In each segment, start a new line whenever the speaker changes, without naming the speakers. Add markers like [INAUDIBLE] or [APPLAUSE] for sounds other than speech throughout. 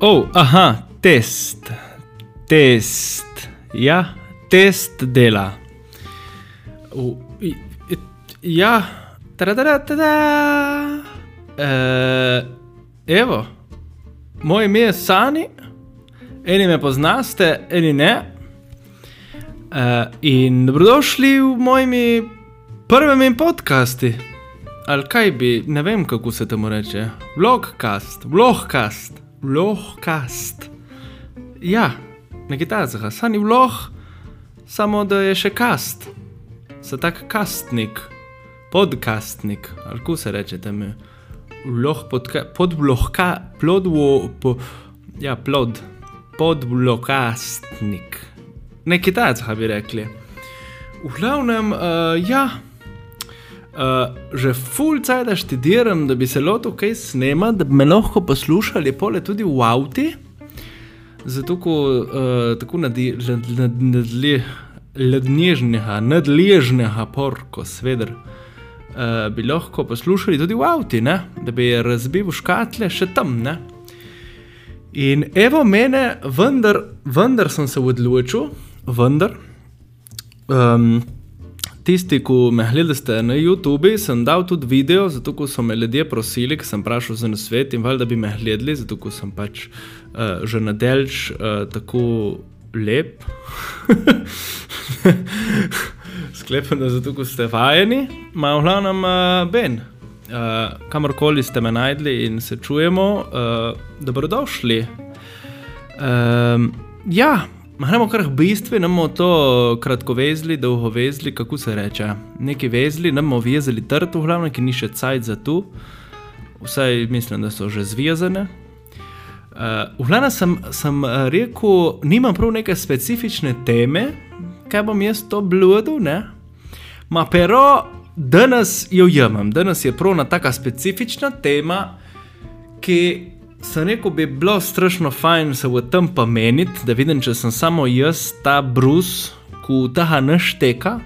Oh, aha, test, test, ja, test dela. U, i, i, ja, tada, tada. Uh, evo, moje ime je Sani, eni me poznaste, eni ne. Uh, in dobrodošli v mojimi prvem podkastu. Ali kaj bi, ne vem, kako se temu reče. Vlogcast, vlogcast, vlogcast. Ja, nekaj takega, sani vlog, samo da je še kast. Se tak kastnik, podcastnik, ali kako se reče temu. Vlog podka, podvlogka, plodvo, po, ja, plod, podvlogcastnik. Nekaj takega bi rekli. V glavnem, uh, ja. Uh, že full cajt študiram, da bi se lotil kaj snemati, da bi me lahko poslušali pole tudi v avtu. Zato, ko uh, tako nadležnega, nadležnega porko, sveder, uh, bi lahko poslušali tudi v avtu, da bi razbil škatle še tam. Ne? In evo mene, vendar, vendar sem se odločil, vendar. Um, tisti, ki me gledate na YouTubu, sem dal tudi video, zato so me ljudje prosili, ker sem vprašal za nasvet in valjda bi me gledali, zato sem pač uh, že nadelč uh, tako lep. [LAUGHS] Sklepam, da zato ste vajeni, ima v glavnem uh, Ben. Uh, kamorkoli ste me najdli in se čujemo, uh, dobrodošli. Um, ja, Gremo kar k bistvu, imamo to kratko vezli, dolgo vezli, kako se reče. Neki vezli, imamo vezli trd, v glavnem, ki ni še cajt za tu. Vsaj mislim, da so že zvezane. Uh, v glavnem sem, sem rekel, nimam prav neke specifične teme, kaj bom jaz to bludil? Ma pero, danes jo imam, danes je prav ena taka specifična tema, ki sem rekel, bi bilo strašno fajn se v tem pomeniti, da vidim, če sem samo jaz, ta brus, ki ta našteka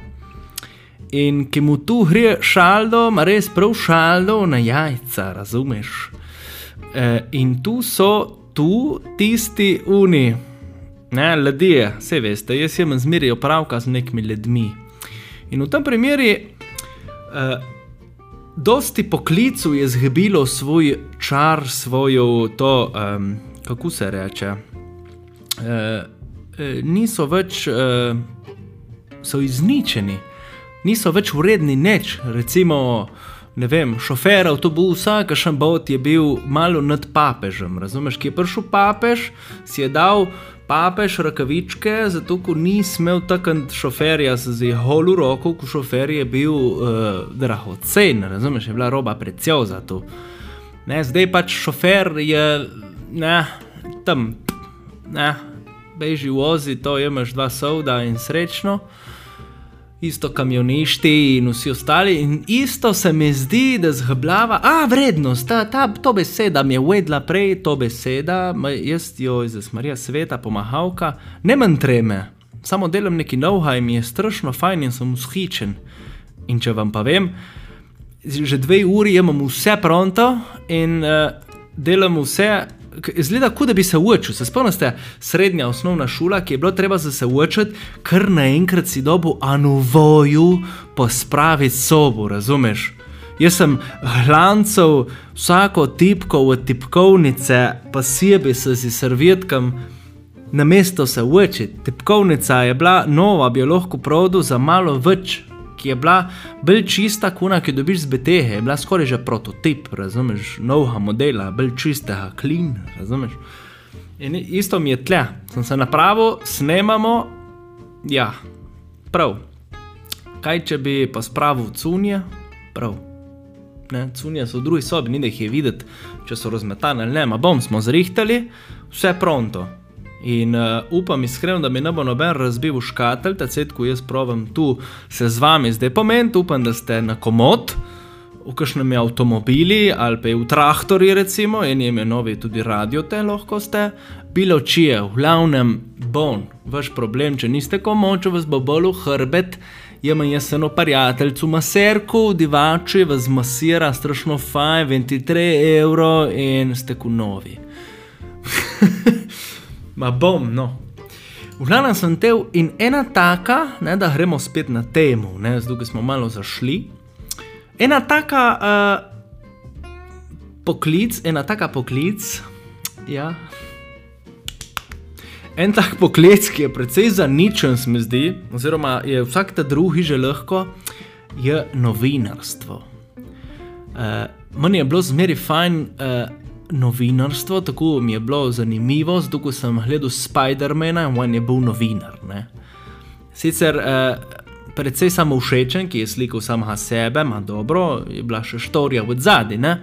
in ki mu tu gre šaldo, ma res prav šaldo na jajca, razumeš? E, in tu so tu tisti uni, ne, ljudje, vse veste, jaz imam zmeraj opravka z nekimi ljudmi. In v tem primeru. Uh, Dosti poklicov je zgubilo svoj čar, svojo to, um, kako se reče. E, e, niso več, e, so izničeni, niso več vredni nič. Recimo, ne vem, šofer avtobusa, ki še bot je bil malo nad papežem. Razumeš, ki je prišel papež, si je dal papež rakavičke, zato ker ni smel takrat šoferja z holu roko, ko šofer je bil uh, drahocen, razumeš, je bila roba predvsej za to. Ne, zdaj pač šofer je ne, tam, ne, beži vozi, to imaš dva soda in srečno isto kamioništi in vsi ostali. In isto se mi zdi, da zgblava, a vrednost, ta, ta to beseda mi je uvedla prej, to beseda, jaz jo iz Marija sveta, pomahalka, ne manj treme, samo delam neki novha in mi je strašno fajn in sem ushičen. In če vam pa vem, že dve uri imam vse pronto in uh, delam vse. Zgleda, kot da bi se učil. Se spomnite, srednja osnovna šola, ki je bilo treba za se učiti, kar naenkrat si dobu anuvoju pospraviti sobo, razumeš? Jaz sem glancev vsako tipko v tipkovnice, pa sebi se z servietkam na mesto se učiti. Tipkovnica je bila nova, bi jo lahko prodal za malo več ki je bila bolj čista, kuna, ki jo dobiš z BTH, je bila skoraj že prototip, razumeš, novega modela, bolj čistega, clean, razumeš. In isto mi je tle, sem se napravil, snemamo, ja, prav. Kaj če bi pa spravil cunje, prav. Ne, cunje so v drugi sobi, ni da jih je videti, če so razmetane ali ne, ma bom smo zrihtali, vse pronto. In uh, upam iskreno, da mi ne bo noben razbil škatelj, ta cvet, ko jaz pravim tu se z vami zdaj pomeniti, upam, da ste na komod, v kakšnem avtomobili ali pa v traktorju, recimo, in jim je novi tudi radio, te lahko ste, bilo čije, v glavnem bon, vaš problem, če niste komod, če vas bo bolj v hrbet. Imam jaz eno prijateljcu, maserku, divači, vas masira, strašno fajn, 23 evrov in ste ku novi. [LAUGHS] Ma bom, no. V glavnem sem tev in ena taka, ne, da gremo spet na temo, zdaj smo malo zašli. Ena taka uh, poklic, ena taka poklic, ja. En tak poklic, ki je precej zaničen, se mi zdi, oziroma je vsak ta drugi že lahko, je novinarstvo. Uh, meni je bilo zmeri fajn uh, novinarstvo, tako mi je bilo zanimivo, zato ko sem gledal Spider-mana in on je bil novinar. Ne? Sicer uh, precej samo všečen, ki je slikal samega sebe, ima dobro, je bila še štorija v zadnji.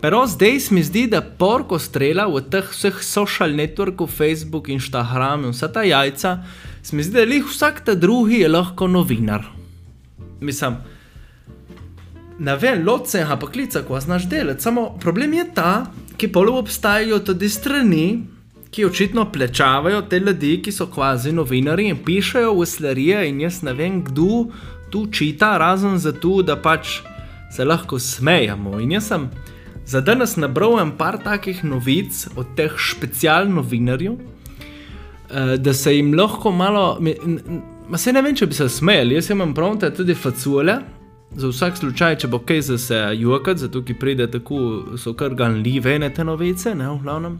Pero zdaj se mi zdi, da porko strela v teh vseh social networkov, Facebook, Instagram in vsa ta jajca, se mi zdi, da jih vsak ta drugi je lahko novinar. Mislim, ne vem, loce, ampak klica, ko znaš delati. Samo problem je ta, ki polo obstajajo tudi strani, ki očitno plečavajo te ljudi, ki so kvazi novinari in pišajo v slarije in jaz ne vem, kdo tu čita, razen zato, da pač se lahko smejamo. In jaz sem za danes nabral en par takih novic od teh specialnih novinarjev, eh, da se jim lahko malo. Ma se ne vem, če bi se smejali, jaz imam prav, da tudi facule, za vsak slučaj, če bo kaj za se jokati, zato ki pride tako, so kar ganljive te novice, ne v glavnem.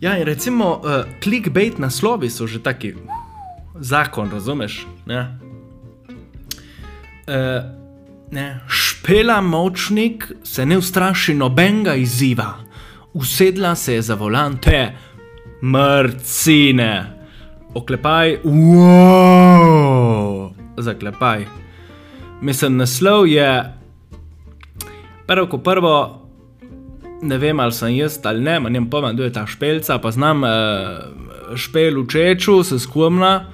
Ja, in recimo, uh, clickbait naslovi so že taki, zakon, razumeš? Ne? Uh, ne. Špela močnik se ne ustraši nobenega izziva, usedla se je za volan te mrcine oklepaj, wow, zaklepaj. Mislim, naslov je prvo, ko prvo, ne vem ali sem jaz ali ne, manj pojma, kdo je ta špelca, pa znam uh, špel v čeču, se skumna,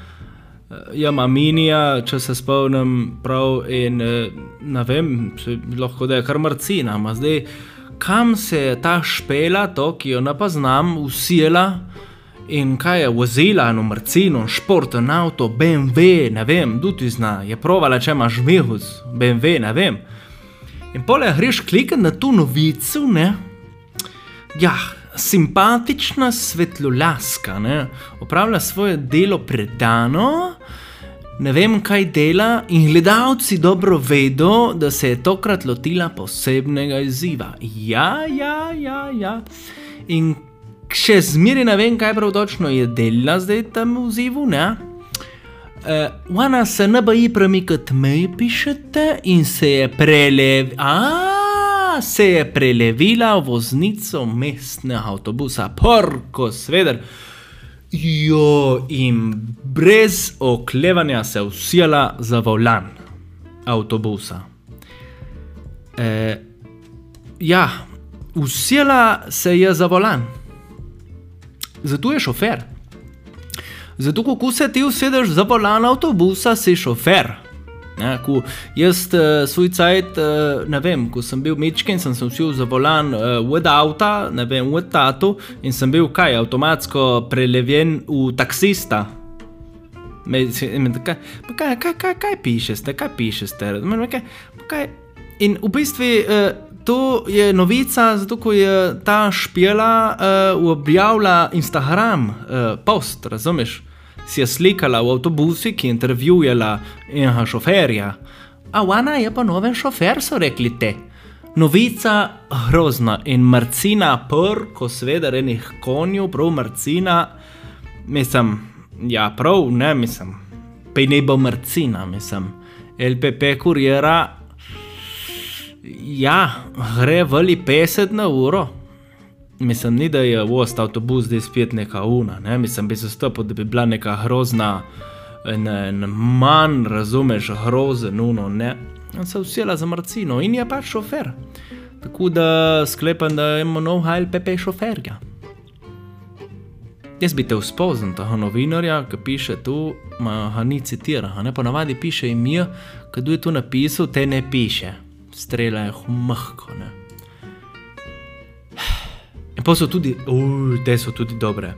uh, ja, minija, če se spomnim prav, in uh, ne vem, lahko da je kar mrcina, ma zdaj. Kam se je ta špela, to, ki jo ne pa znam, usijela, In kaj je vozila, no, mrcino, športen avto, BMW, ne vem, tudi zna, je provala, če imaš mihus, BMW, ne vem. In pole greš klikati na to novico, ne? Ja, simpatična svetlolaska, ne? Opravlja svoje delo predano, ne vem, kaj dela, in gledalci dobro vedo, da se je tokrat lotila posebnega izziva. Ja, ja, ja, ja. In še zmeraj ne vem, kaj prav točno je dela zdaj tam v zivu. Uh, ona se ne boji premikati meji, pišete, in se je, prelev... A, se je prelevila v voznico mestnega avtobusa, porko, sveder. Jo, in brez oklevanja se je usijala za volan avtobusa. Uh, ja, usijala se je za volan zato je šofer. Zato, ko se ti usedeš za volan avtobusa, si šofer. Ja, ko jaz uh, svoj cajt, uh, ne vem, ko sem bil mečken, sem se usil za volan uh, od avta, ne vem, od tatu in sem bil kaj, avtomatsko prelevljen v taksista. Me, me, kaj, kaj, kaj, kaj, kaj pišeš, kaj pišeš, kaj, kaj. In v bistvu. Uh, to je novica, zato ko je ta špijala uh, objavila Instagram uh, post, razumeš? Si je slikala v avtobusu, ki je intervjujala enega šoferja. A ona je pa noven šofer, so rekli te. Novica grozna in marcina, pr, ko sveda enih konjev, prav marcina, mislim, ja, prav, ne mislim, pa ne bo marcina, mislim. LPP kurjera Ja, gre veli 50 na uro. Mislim, ni da je vost avtobus zdaj spet neka una, ne? mislim, bi se stopil, da bi bila neka grozna, ne, ne manj razumeš, grozen, nuno, ne. In se usela za marcino in je pač šofer. Tako da sklepam, da imamo nov HLPP šoferja. Jaz bi te uspoznal, tega novinarja, ki piše tu, ma ga ni citira, ne pa navadi piše ime, kdo je tu napisal, te ne piše streljajo mehko. Ne? In pa so tudi, ujj, te so tudi dobre.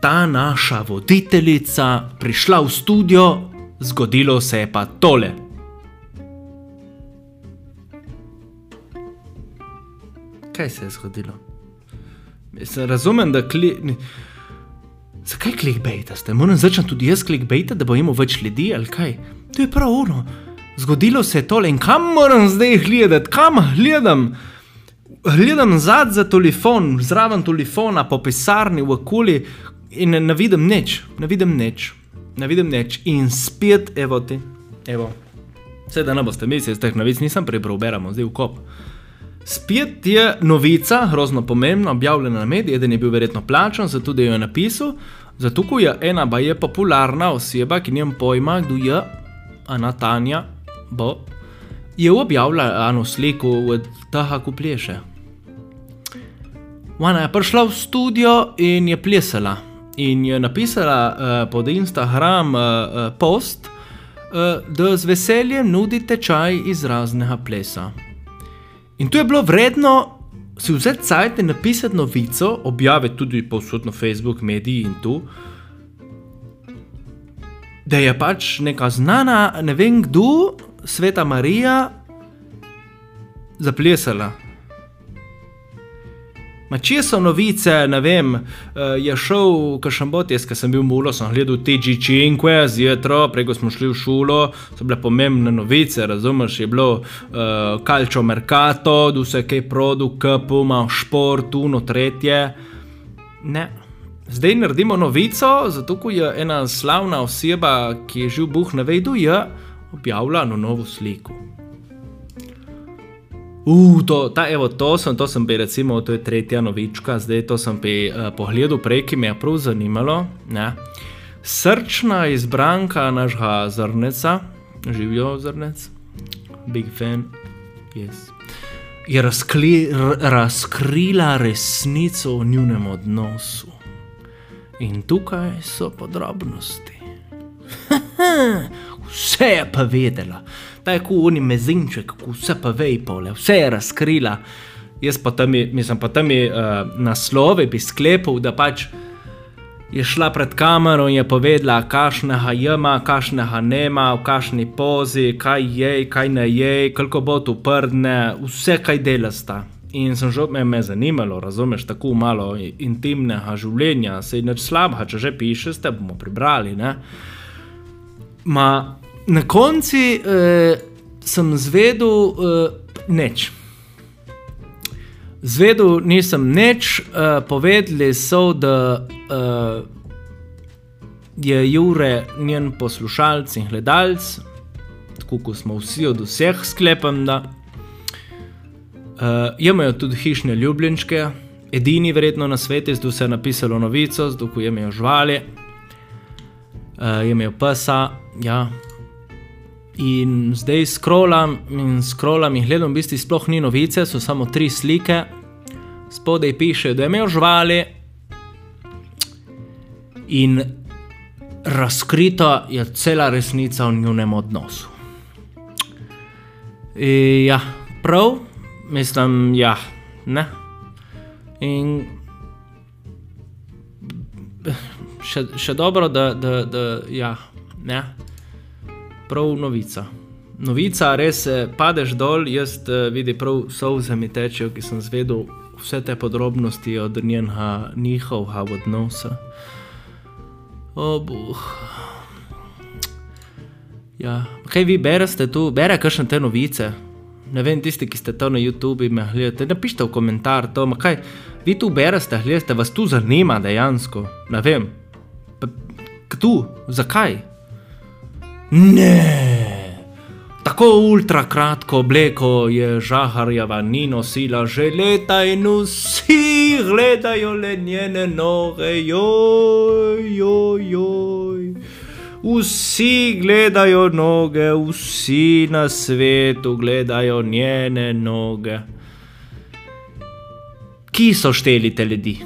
Ta naša voditeljica prišla v studio, zgodilo se je pa tole. Kaj se je zgodilo? Jaz razumem, da kli... Zakaj klikbejtaste? Moram začeti tudi jaz klikbejtati, da bo imel več ljudi ali kaj? To je prav ono. Zgodilo se je tole in kam moram zdaj gledati, kam gledam? Gledam zadaj za telefon, zraven telefona, po pisarni, v okoli in ne, vidim nič, ne vidim nič, ne vidim nič. In spet, evo ti, evo. Vse da ne boste mislili, z teh novic nisem prebral, beremo zdaj v kop. Spet je novica, grozno pomembna, objavljena na medijih, eden je bil verjetno plačan, zato da jo je napisal. Zato, je ena ba je popularna oseba, ki njem pojma, kdo je, Ana Tanja, bo, je objavila eno sliko od tega, ko pleše. Ona je prišla v studio in je plesala. In je napisala uh, pod Instagram uh, post, uh, da z veseljem nudi tečaj izraznega plesa. In to je bilo vredno si vzeti cajt in napisati novico, objaviti tudi povsod na Facebook, mediji in tu, da je pač neka znana, ne vem kdo, sveta Marija, zaplesala. Ma če so novice, ne vem, uh, je šel, bot jaz, ki sem bil mulo, sem gledal TG5, zjutraj, preko smo šli v šolo, so bile pomembne novice, razumeš, je bilo uh, Calcio Mercato, da vse kaj produ, kupuma, šport, uno, tretje. Ne. Zdaj naredimo novico, zato ko je ena slavna oseba, ki je živ Bog na vedu, je objavila eno novo sliko. Uh, to, ta, evo, to sem, to sem bi recimo, to je tretja novička, zdaj to sem bi uh, pogledal prej, ki me je prav zanimalo. Ne. Srčna izbranka našega zrneca, živijo zrnec, big fan, yes. je razkli, r, razkrila resnico o njunem odnosu. In tukaj so podrobnosti. [LAUGHS] Vse je pa vedela, ta je kot oni mezinček, ko vse pa ve, pole, vse je razkrila. Jaz pa tam, je- mislim, pa tam je uh, naslove bi sklepal, da pač je šla pred kamero in je povedala, kakšnega jema, kakšnega nema, v kakšni pozi, kaj je, kaj ne je, koliko bo tu prdne, vse kaj dela sta. In sem že me, me zanimalo, razumeš, tako malo intimnega življenja, se je nič slabega, če že pišeš, te bomo prebrali. Ne? Ma, na koncu eh, sem zvedel eh, nič. Zvedel nisem nič, uh, povedali so, da uh, je Jure njen poslušalec in gledalec, tako kot smo vsi od vseh, sklepam, uh, imajo tudi hišne ljubljenčke, edini verjetno na svetu, zdaj se je napisalo novico, zdaj ko imajo živali, uh, imajo psa, ja. In zdaj scrollam in scrollam in gledam, v bistvu sploh ni novice, so samo tri slike, spodaj piše, da je imel živali in razkrita je cela resnica o njunem odnosu. E, ja, prav, mislim, ja, ne. In še, še dobro, da, da, da ja, ne prav novica. Novica, res eh, padeš dol, jaz eh, vidim prav solze mi tečejo, ki sem zvedel vse te podrobnosti od njenega njihovega odnosa. O, boh. Ja, kaj vi berete tu, bere kakšne te novice? Ne vem, tisti, ki ste to na YouTubi me gledate, napišite v komentar to, ma kaj, vi tu berete, gledate, vas tu zanima dejansko, ne vem. Pa, tu, zakaj? Ne. Tako ultra kratko obleko je žaharjeva ni nosila že leta in vsi gledajo le njene noge, joj, joj, joj. Vsi gledajo noge, vsi na svetu gledajo njene noge. Ki so šteli te ljudi?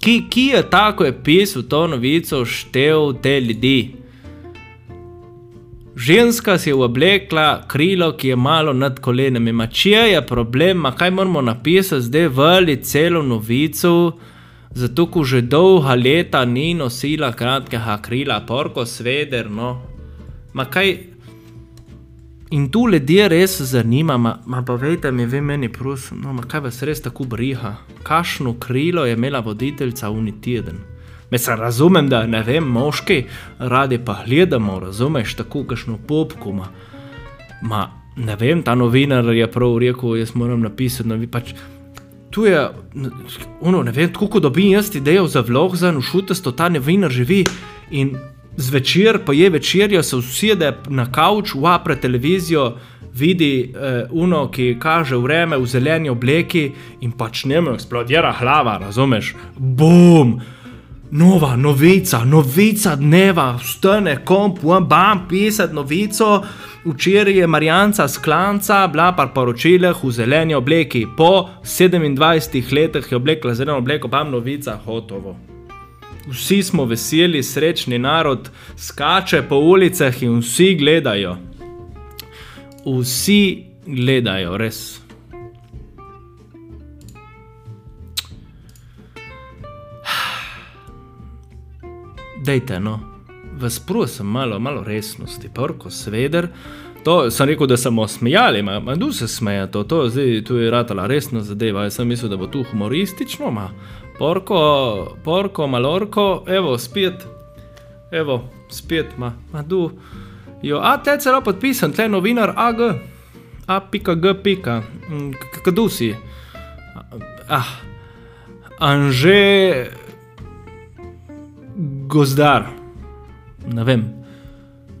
Ki, ki je tako je pisal to novico, štel te ljudi? Ženska si je oblekla krilo, ki je malo nad kolenami. Ma če je problem, ma kaj moramo napisati zdaj vali celo novico, zato ko že dolga leta ni nosila kratkega krila, porko sveder, no. Ma kaj, In tu ljudje res zanima, ma, ma povejte mi, vi meni, prosim, no, ma kaj vas res tako briha, kakšno krilo je imela voditeljca uni teden. Mislim, razumem, da ne vem, moški radi pa gledamo, razumeš, tako kakšno popko, ma, ne vem, ta novinar je prav rekel, jaz moram napisati, no vi pač. Tu je, ono, ne vem, kako dobim jaz idejo za vlog, za nušutesto, ta novinar živi in zvečer, pa je večerjo, se usede na kavč, upre televizijo, vidi uh, uno, ki kaže vreme v zeleni obleki in pač njemu eksplodira glava, razumeš? Bum! Nova novica, novica dneva, stane komp, vam bam, pisati novico. Včeraj je Marjanca sklanca bila pa poročila v zeleni obleki. Po 27 letih je oblekla zeleno obleko, bam novica, hotovo. Vsi smo veseli, srečni narod, skače po ulicah in vsi gledajo. Vsi gledajo, res. Dajte, no, vas prosim, malo, malo resnosti, porko sveder. To sem rekel, da smo smejali, ima tu se smeja, to, to zdaj tu je ratala resna zadeva. Jaz sem mislil, da bo tu humoristično, ma porko, porko, malorko, evo, spet, evo, spet, ma, ma tu. Jo, a te celo podpisan, tle novinar AG, A.G. Kdo si? Ah, Anže Gozdar, ne vem.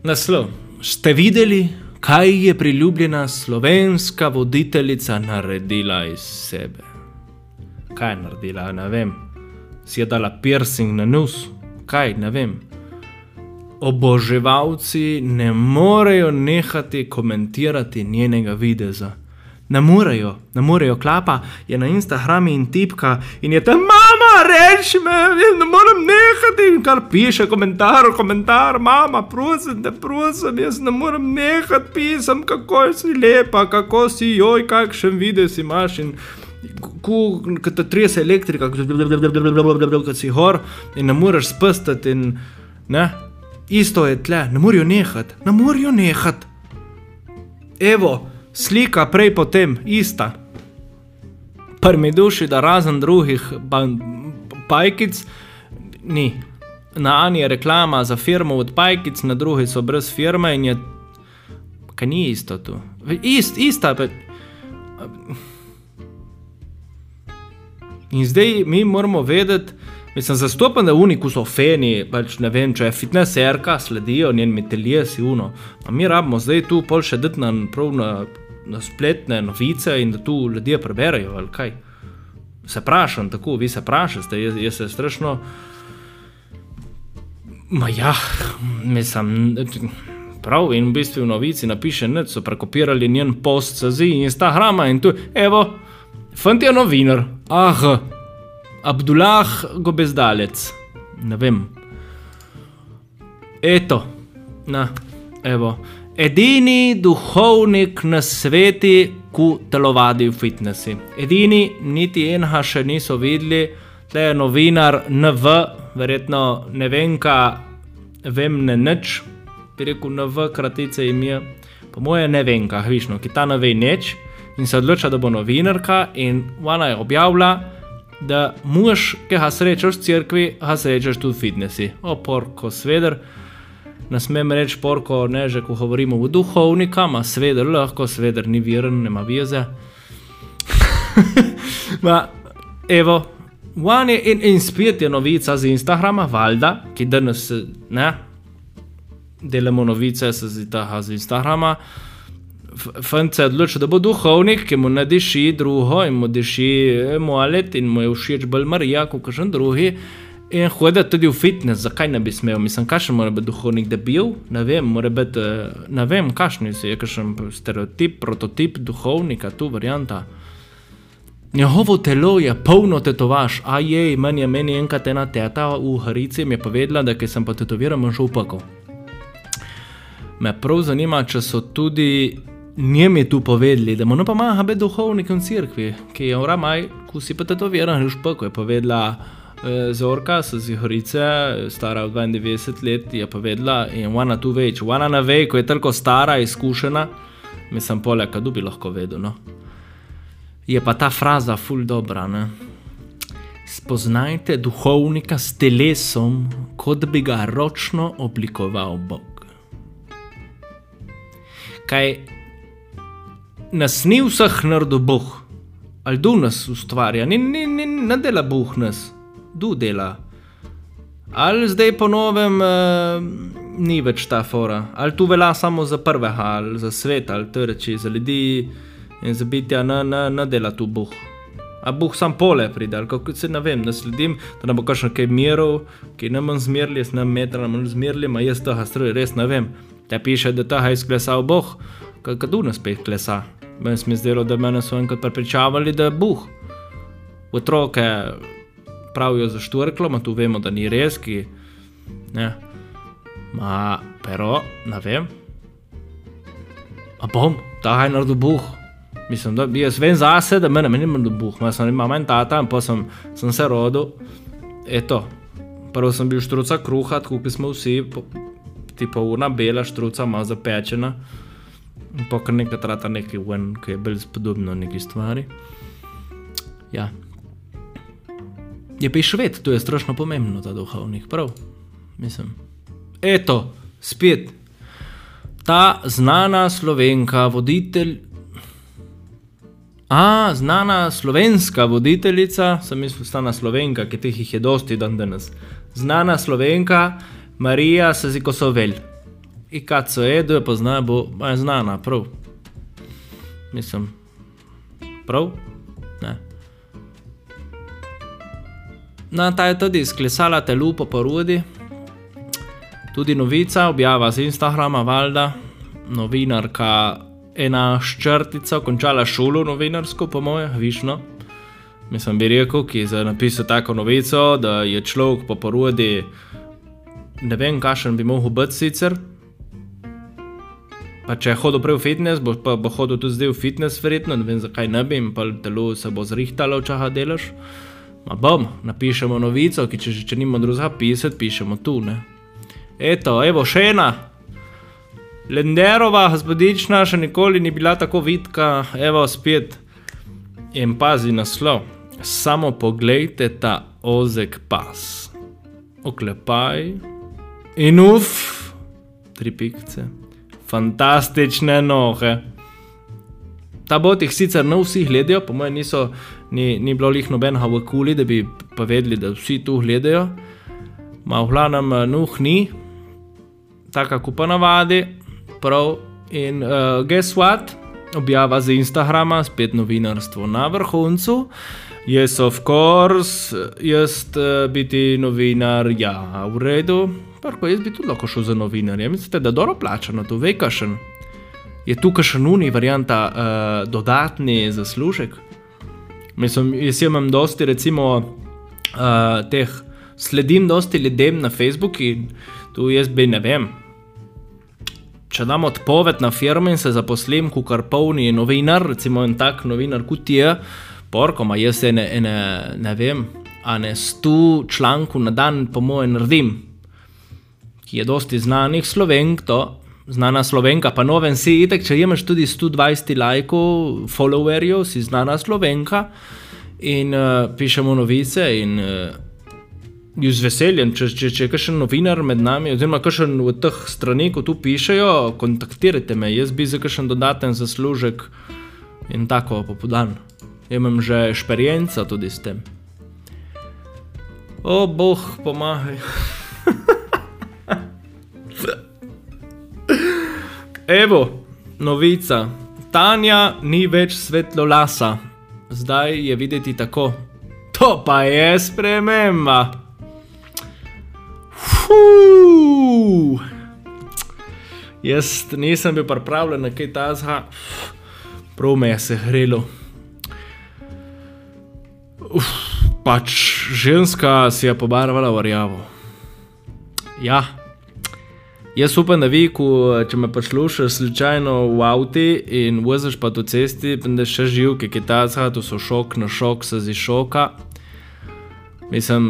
Naslov. Ste videli, kaj je priljubljena slovenska voditeljica naredila iz sebe? Kaj je naredila, ne vem. Si je dala piercing na nos, kaj ne vem. Oboževalci ne morejo nehati komentirati njenega videza. Ne morejo, ne morejo, klapa je na Instagramu in tipka in je tam, mama, reči me, ne morem nehati. In kar piše, komentar, komentar, mama, prosim, te prosim, jaz ne morem nehati pisati, kako si lepa, kako si joj, kakšen videz imaš. In kot te trese elektrika, kot si hor in ne moreš spustiti. In, ne, isto je tle, ne morejo nehati, ne morejo nehati. Evo slika prej potem, ista. Prvi duši, da razen drugih pajkic, ni. Na eni je reklama za firmo od pajkic, na drugi so brez firme in je. Kaj ni isto tu? Ist, ista. Pa... In zdaj mi moramo vedeti, Mislim, zastopan je uniku so feni, pač ne vem, če je fitnesserka, sledijo njen telje si uno. A mi rabimo zdaj tu pol še dati na, na, na spletne novice in da tu ljudje preberajo, ali kaj. Se vprašam tako, vi se vprašate, jaz, jaz se strašno. Ma ja, mislim. Prav, in v bistvu v novici napiše, da so prekopirali njen post z Instagrama in tu, evo, fant je novinar, ah, Abdullah Gobezdalec, ne vem. Eto, na, evo. Edini duhovnik na svetu, ki telovadi v fitnessi. Edini, niti enega še niso videli, tle je novinar NV, verjetno ne vem, kaj vem, ne nič, bi rekel NV, kratice jim je. Po moje ne vem, kaj višno, ki ta ne ve nič in se odloča, da bo novinarka in ona je objavila da mož, ki ga srečaš v cerkvi, ga srečaš tudi v fitnessi. O, porko, sveder. Ne smem reči porko, ne že ko govorimo o duhovnika, ima sveder lahko, sveder ni viren, nema vize. [LAUGHS] Ma, evo, vani in, in spet je novica z Instagrama, valjda, ki danes ne. Delamo novice z, z Instagrama. Fant se je odločil, da bo duhovnik, ki mu ne diši drugo in mu diši eh, moalet in mu je všeč bolj Marija kot kakšen drugi. In hodi tudi v fitness, zakaj ne bi smel? Mislim, kakšen mora biti duhovnik, da bi bil? Ne vem, mora biti, eh, ne vem, kakšen je, kakšen stereotip, prototip duhovnika, tu varianta. Njegovo telo je polno tetovaž, a je, meni je meni enkrat ena teta v Harici mi je povedala, da sem pa tetoviral, manj šel upako. Me prav zanima, če so tudi Njem je tu povedali, da mu ne pomaga biti duhovnikom crkvi, ki je uramaj, ko si pa to vera, že špoko je povedala. Eh, Zorka, so z Horice, stara 92 let, je povedala, in ona tu več, ona ne ve, ko je tako stara, izkušena, Mislim, poleg kadu bi lahko vedel. No? Je pa ta fraza ful dobra. Ne? Spoznajte duhovnika s telesom, kot bi ga ročno oblikoval Bog. Kaj nas ni vseh naredil Bog, ali du nas ustvarja, ni, ni, ni, ne dela Bog nas, du dela. Ali zdaj po novem uh, ni več ta fora, ali tu velja samo za prvega, ali za svet, ali to reči, za ljudi in za bitja, ne, ne, ne dela tu Bog. A Bog sam pole pride, ali kako se ne vem, ne sledim, da ne bo kakšno kaj mirov, ki ne manj zmerli, jaz ne metra, ne manj zmerli, ma jaz tega stroj res ne vem. Te piše, da tega je izklesal Bog, kako tu nas spet klesa. Meni se mi zdelo, da mene so enkrat prepričavali, da je Bog. Otroke pravijo za štvrklo, ma tu vemo, da ni res, ki. Ne. Ma, pero, ne vem. A bom, ta je naredil Bog. Mislim, da jaz vem zase, da mene ni naredil Bog. Ma sem imel manj tata, in pa sem, sem se rodil. Eto, prvo sem bil štruca kruha, kot smo vsi, po, tipo urna bela štruca, malo zapečena. Pa kar nekaj trata nekaj ven, ki je bolj podobno neki stvari. Ja. Je pa šved, to je strašno pomembno, ta duhovnik, prav. Mislim. Eto, spet. Ta znana slovenka, voditelj. A, znana slovenska voditeljica, sem mislil, znana slovenka, ki teh jih je dosti dan danes. Znana slovenka, Marija Sezikosovelj. I kad so je, da jo poznajo, bo je znana, prav. Mislim, prav? No, ta je tudi izklesala telu po porodi. Tudi novica, objava z Instagrama, valjda, novinarka, ena ščrtica, končala šolo novinarsko, po moje, višno. Mislim, bi rekel, ki je napisal tako novico, da je človek po porodi, ne vem, kakšen bi mogel biti sicer. Pa če je hodil prej v fitness, bo, pa, bo hodil tudi zdaj v fitness, verjetno, ne vem zakaj ne bi, in pa telo se bo zrihtalo, če ga delaš. Ma bom, napišemo novico, ki če, če nima drugega pisati, pišemo tu. Ne? Eto, evo še ena. Lenderova gospodična še nikoli ni bila tako vidka, evo spet. In pazi naslov. Samo poglejte ta ozek pas. Oklepaj. In uf, tri pikce fantastične noge. Ta bot jih sicer ne vsi gledajo, po mojem, niso, ni, ni bilo jih nobenega v kuli, da bi pa vedeli, da vsi tu gledajo. Ma v glavnem nuh ni, tako kot pa navadi, prav. In uh, guess what? Objava z Instagrama, spet novinarstvo na vrhuncu. Jaz, of course, jaz uh, biti novinar, ja, v redu. Parko, jaz bi tudi lahko šel za novinarje. Mislite, da je dobro plačano, to ve kašen. Je tu kašen uni varianta uh, dodatni zaslužek? Mislim, jaz imam dosti, recimo, uh, teh, sledim dosti ljudem na Facebooku in tu jaz bi ne vem. Če dam odpoved na firmo in se zaposlim, kot kar polni novinar, recimo en tak novinar kot je, porko, ma jaz ene, ene, ne vem, a ne sto člankov na dan, po mojem, naredim ki je dosti znanih slovenk, to znana slovenka, pa noven si itek, če imaš tudi 120 lajkov, followerjev, si znana slovenka in uh, pišemo novice in uh, z veseljem, če, če, če je kakšen novinar med nami, oziroma kakšen v teh stranih, ko tu pišejo, kontaktirajte me, jaz bi za kakšen dodaten zaslužek in tako popodan. Imam že experienca tudi s tem. O, boh, pomagaj. [LAUGHS] Evo, novica. Tanja ni več svetlo lasa, zdaj je videti tako. To pa je sprememba. Fuuu. Jaz nisem bil pripravljen na kaj tazga, prav me je se hrelo. Uf, pač ženska si je pobarvala v rjavo. Ja. Jaz upam, da vi, ko, če me poslušaš slučajno v avtu in voziš pa po cesti, da še živ, ki je ta to so šok na šok, se zdi šoka. Mislim,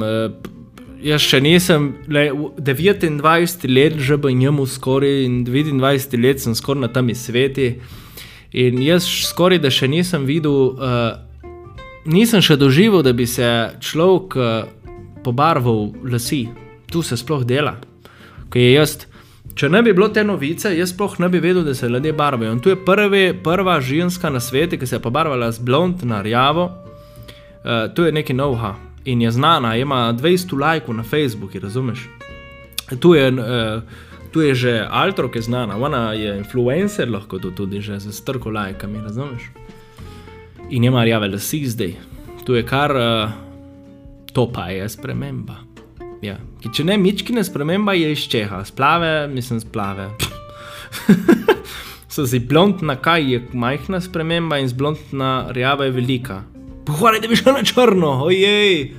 jaz še nisem, le, 29 let že bo njemu skoraj in 29 let sem skoraj na tem sveti. In jaz skoraj da še nisem videl, uh, nisem še doživel, da bi se človek uh, pobarval lasi. Tu se sploh dela. Jaz, če ne bi bilo te novice, jaz sploh ne bi vedel, da se ljudje barvajo. In tu je prvi, prva ženska na svetu, ki se je pobarvala z blond na rjavo. Uh, to je neki novha in je znana, ima 200 lajkov na Facebooku, razumeš? Tu je. Uh, tu je že Altro, ki je znana, ona je influencer, lahko to tudi že za strko lajkami, razumeš? In ima rjave lasi zdaj. Tu je kar, uh, to pa je sprememba. Ja. Ki, če ne, mičkine sprememba je iz Čeha, splave, mislim, splave. [LAUGHS] so si blond na kaj je majhna sprememba in z blond na rjava je velika. Pohvalj, da bi šel na črno, ojej!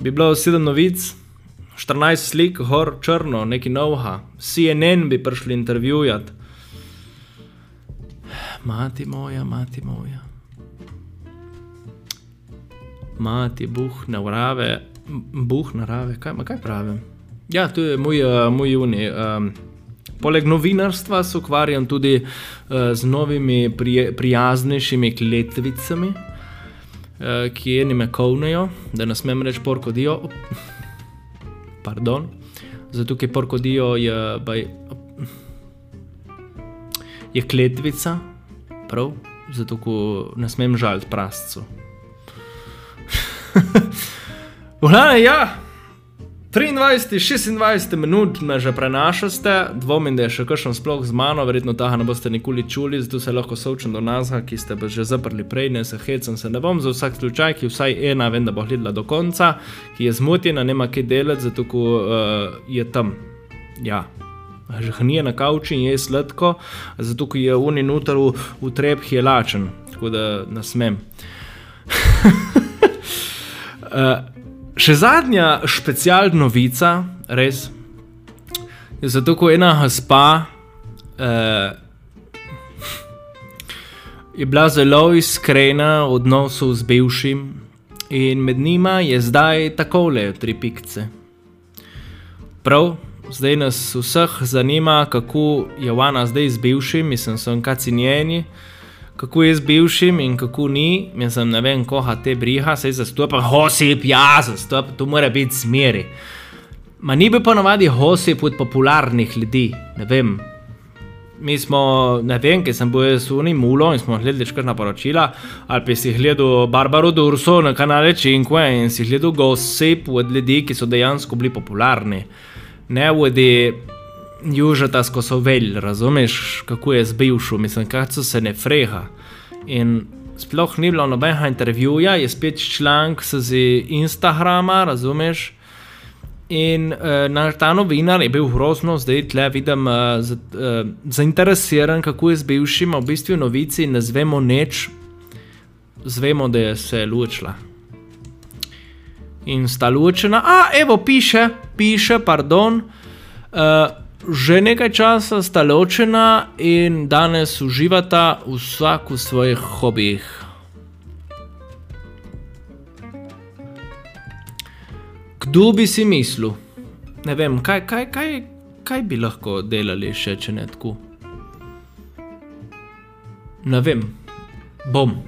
Bi bilo sedem novic. 14 slik, hor črno, neki novha, CNN bi prišli intervjujati. Mati moja, mati moja. Mati, buh, narave, buh, narave, kaj, kaj pravim? Ja, to je moj, uh, moj juni. Um, poleg novinarstva se ukvarjam tudi uh, z novimi, prije, prijaznejšimi kletvicami, uh, ki eni me kovnejo, da ne smem reči porkodijo pardon, zato ker porkodijo je, baj, je kletvica, prav, zato ko ne smem žaliti prascu. [LAUGHS] Vhane, ja. 23, 26 minut me že prenašate, dvomim, da je še kakšen sploh z mano, verjetno tega ne boste nikoli čuli, zato se lahko soočam do nas, ki ste že zaprli prej, ne se hecam, se ne bom za vsak slučaj, ki vsaj ena, vem, da bo gledala do konca, ki je zmotjena, nema kaj delati, zato ko uh, je tam. Ja. Že hnije na kavči in je sladko, zato ko je uni noter v, v trep, je lačen, tako da nasmem. uh, [LAUGHS] Še zadnja specialna novica, res. Je zato, ko ena gospa eh, je bila zelo iskrena v odnosu z bivšim, in med njima je zdaj tako le tri pikce. Prav, zdaj nas vseh zanima, kako je ona zdaj z bivšim, mislim, so kacinjeni kako je z bivšim in kako ni, jaz ne vem, koha te briha, se zastopa, hosip, ja, zastopa, to mora biti smeri. Ma ni bi ponovadi hosip od popularnih ljudi, ne vem. Mi smo, ne vem, ker sem bil s unim mulo in smo gledali škrna poročila, ali pa si gledal Barbaro Durso na kanale Cinque in si gledal gosip od ljudi, ki so dejansko bili popularni. Ne vodi južata skozi velj, razumeš, kako je z bivšo, mislim, kaj so se ne freha. In sploh ni bilo nobenega intervjuja, je spet članek z Instagrama, razumeš. In uh, naš ta novinar je bil grozno, zdaj tle vidim, uh, z, uh, zainteresiran, kako je z bivšim, v bistvu novici ne zvemo nič, zvemo, da je se lučila. In sta lučena, a evo, piše, piše, pardon. Uh, Že nekaj časa sta ločena in danes uživata vsak v svojih hobijih. Kdo bi si mislil? Ne vem, kaj, kaj, kaj, kaj bi lahko delali še če ne tako? Ne vem, bom,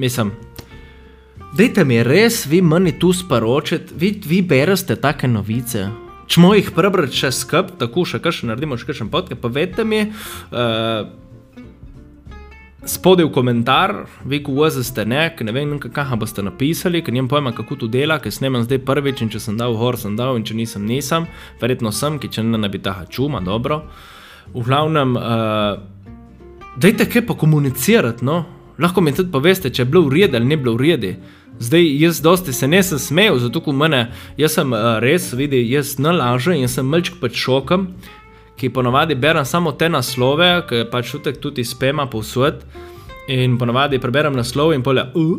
mislim. Dajte mi res, vi meni tu sporočite, vi, vi berete take novice. Če moj jih prebrati še skup, tako še kar še naredimo, še kar še podke, povejte mi. Uh, Spodaj v komentar, vi, ko vozite nek, ne vem, kaj boste napisali, ker nimam pojma, kako to dela, ker snemam zdaj prvič in če sem dal gor, sem dal in če nisem, nisem, verjetno sem, ki če ne bi ta čuma, dobro. V glavnem, uh, dajte kaj pa komunicirati, no, lahko mi tudi poveste, če je bilo v redu ali ni bilo v redu. Zdaj, jaz dosti se ne sem smejal, zato ko mene, jaz sem uh, res, vidi, jaz ne lažem in sem malček pod šokom, ki ponovadi berem samo te naslove, ki pač čutek tudi spema povsod. In ponovadi preberem naslov in pole, uh,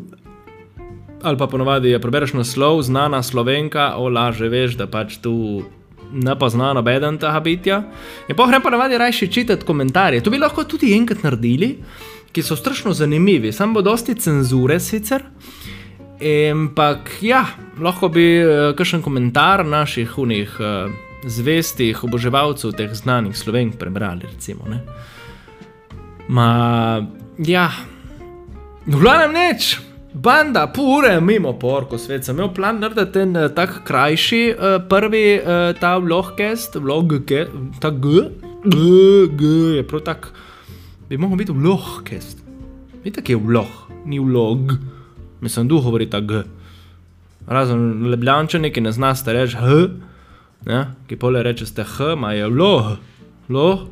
ali pa ponovadi prebereš naslov, znana slovenka, o laže veš, da pač tu ne pozna nobeden tega bitja. In pohrem ponovadi rajši čitati komentarje. To bi lahko tudi enkrat naredili, ki so strašno zanimivi, samo bo dosti cenzure sicer. Ampak, ja, lahko bi uh, kakšen komentar naših unih uh, zvestih oboževalcev teh znanih slovenk prebrali. Recimo, Ma, ja, v glavnem neč. Banda, pure, mimo porko, svet sem imel plan narediti en uh, tak krajši, uh, prvi uh, ta vlogcast, vlog, ta G, G, G, je prav tak, bi mogel biti vlogcast. Vidite, kje je vlog, ni vlog, mislim, duh govori ta G. Razen lebljančani, ki ne znaste reči H, ja, ki pole reče ste H, ma je vlog, vlog.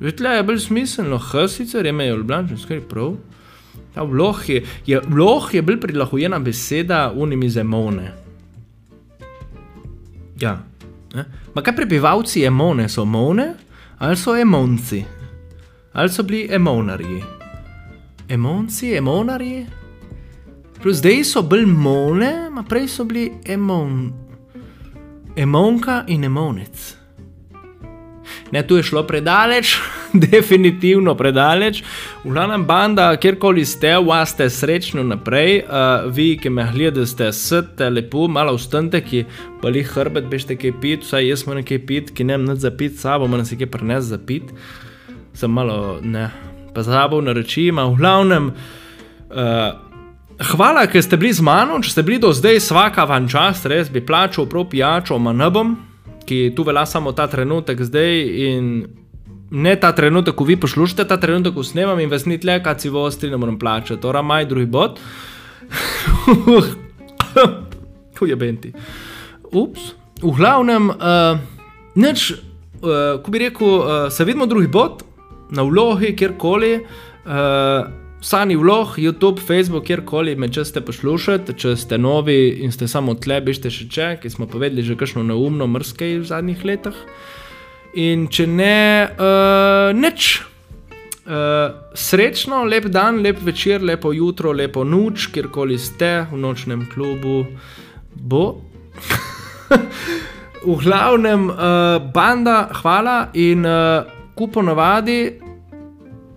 Vidite, je bolj smiselno, H sicer je mejo lebljančani, skrbi prav. Ta vloh je, je, vloh je bil prilagojena beseda unimi zemone. Ja. Ma kaj prebivalci emone so emone ali so emonci? Ali so bili emonarji? Emonci, emonarji? Zdaj so bili mone, ma prej so bili emon. Emonka in emonec. Ne, tu je šlo predaleč, [LAUGHS] definitivno predaleč. V glavnem banda, kjerkoli ste, vas ste srečno naprej. Uh, vi, ki me gledate, ste srte, lepo, malo ustanite, ki pa jih hrbet, bežte kaj pit, vsaj jaz moram nekaj pit, ki ne vem, za pit, sabo moram se kaj prenesti za pit. Sem malo, ne, pa zabavno na reči, ima v glavnem. Uh, Hvala, ker ste bili z mano, če ste bili do zdaj, vsaka van čas, res bi plačal prav pijačo, manjbom ki tu velja samo ta trenutek, zdaj in ne ta trenutek, ko vi poslušate, ta trenutek, ko snemam in vas ni tle, kaj si v ostri, ne morem plačati, torej maj drugi bod. [LAUGHS] Tu je benti. Ups, v glavnem, uh, neč, uh, ko bi rekel, uh, se vidimo drugi bod, na vlogi, kjerkoli. Uh, Sani vlog, YouTube, Facebook, kjerkoli me če ste poslušali, če ste novi in ste samo tle, bište še če, ki smo povedali že kakšno neumno mrske v zadnjih letih. In če ne, uh, nič. Uh, srečno, lep dan, lep večer, lepo jutro, lepo noč, kjerkoli ste v nočnem klubu, bo. [LAUGHS] v glavnem, uh, banda, hvala in uh, kupo navadi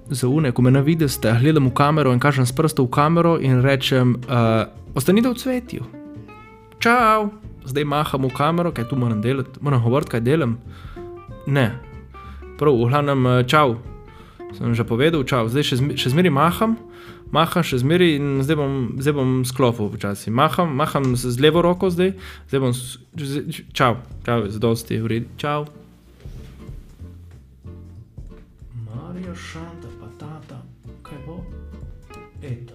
za une, ko me na vidiš, gledam v kamero in kažem s prstom v kamero in rečem, uh, ostanite v cvetju. Čau, zdaj maham v kamero, kaj tu moram delati, moram govoriti, kaj delam. Ne, prav, v glavnem, uh, čau. Sem že povedal, čau, zdaj še, še zmeri maham, maham še zmeri in zdaj bom, zdaj bom sklopil počasi. Maham, maham z, z levo roko zdaj, zdaj bom, čau, čau, zdosti, v redu, čau. Shanta patata detto.